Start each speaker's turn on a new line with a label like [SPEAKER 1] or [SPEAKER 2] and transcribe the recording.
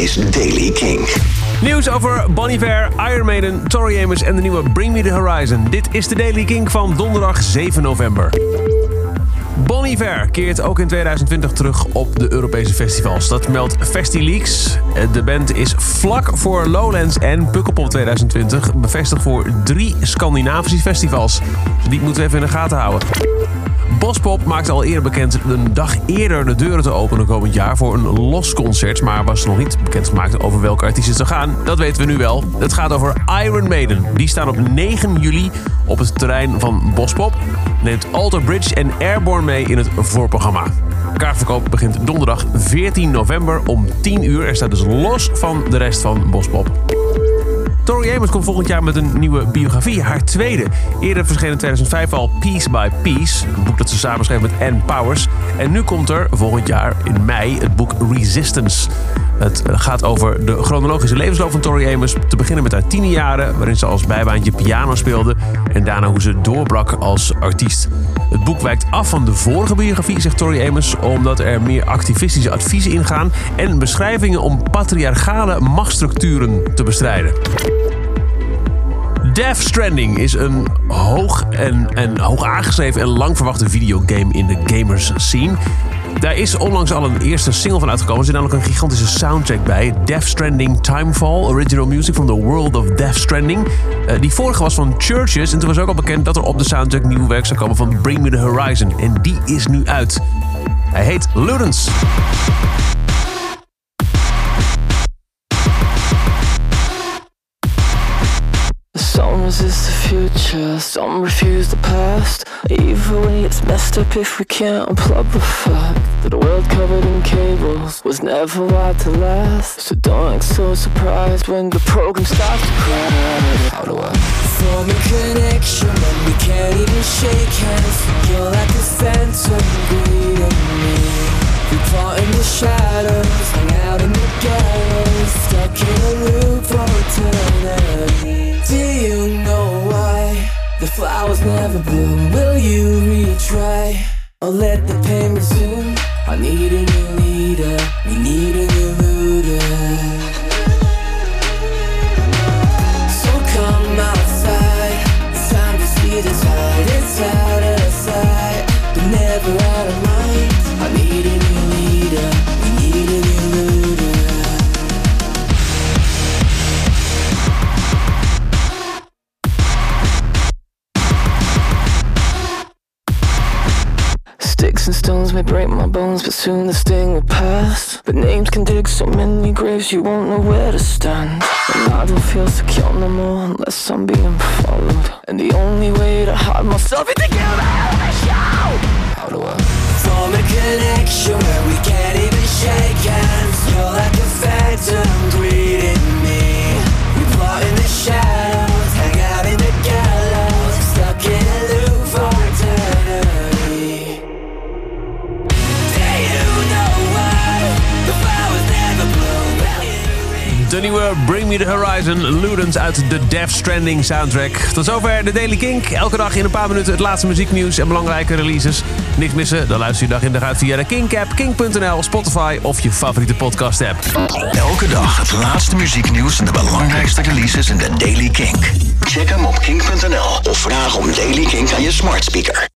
[SPEAKER 1] is Daily King.
[SPEAKER 2] Nieuws over Bonnie Iver, Iron Maiden, Tori Amos en de nieuwe Bring Me The Horizon. Dit is de Daily King van donderdag 7 november. Bon Iver keert ook in 2020 terug op de Europese festivals. Dat meldt FestiLeaks. De band is vlak voor Lowlands en Pukkelpop 2020 bevestigd voor drie Scandinavische festivals. Die moeten we even in de gaten houden. Bospop maakte al eerder bekend een dag eerder de deuren te openen komend jaar voor een los concert. Maar was nog niet bekendgemaakt over welke artiesten zou gaan. Dat weten we nu wel. Het gaat over Iron Maiden. Die staan op 9 juli op het terrein van Bospop. Neemt Alter Bridge en Airborne mee in het voorprogramma. Kaartverkoop begint donderdag 14 november om 10 uur. Er staat dus los van de rest van Bospop. Tori Amos komt volgend jaar met een nieuwe biografie, haar tweede. Eerder verscheen in 2005 al Piece by Piece, een boek dat ze samenschreef met Ann Powers. En nu komt er volgend jaar in mei het boek Resistance. Het gaat over de chronologische levensloop van Tori Amos. Te beginnen met haar tienerjaren, waarin ze als bijbaantje piano speelde. En daarna hoe ze doorbrak als artiest. Het boek wijkt af van de vorige biografie, zegt Tori Amos, omdat er meer activistische adviezen ingaan en beschrijvingen om patriarchale machtsstructuren te bestrijden. Death Stranding is een hoog, en, en hoog aangeschreven en lang verwachte videogame in de gamers scene. Daar is onlangs al een eerste single van uitgekomen. Er zit namelijk een gigantische soundtrack bij. Death Stranding Timefall, original music from the world of Death Stranding. Uh, die vorige was van Churches. En toen was ook al bekend dat er op de soundtrack nieuw werk zou komen van Bring Me The Horizon. En die is nu uit. Hij heet Ludens.
[SPEAKER 3] Some resist the future, some refuse the past. Either way, it's messed up if we can't unplug the fact that a world covered in cables was never wired to last. So don't act so surprised when the program starts to crash. How do I
[SPEAKER 4] form a connection when we can't even shake hands? You're like a phantom let the? I need a new leader, we need a new looter. So come outside, it's time to see the tide. It's out of sight, but never out of mind.
[SPEAKER 3] Sticks and stones may break my bones, but soon the sting will pass. But names can dig so many graves, you won't know where to stand. And I don't feel secure no more unless I'm being followed. And the only way to hide myself is to give out the show.
[SPEAKER 2] De nieuwe Bring Me The Horizon, Ludens uit de Death Stranding soundtrack. Tot zover de Daily Kink. Elke dag in een paar minuten het laatste muzieknieuws en belangrijke releases. Niks missen? Dan luister je dag in dag uit via de Kink-app, kink.nl, Spotify of je favoriete podcast-app.
[SPEAKER 1] Elke dag het laatste muzieknieuws en de belangrijkste releases in de Daily Kink. Check hem op kink.nl of vraag om Daily Kink aan je smart speaker.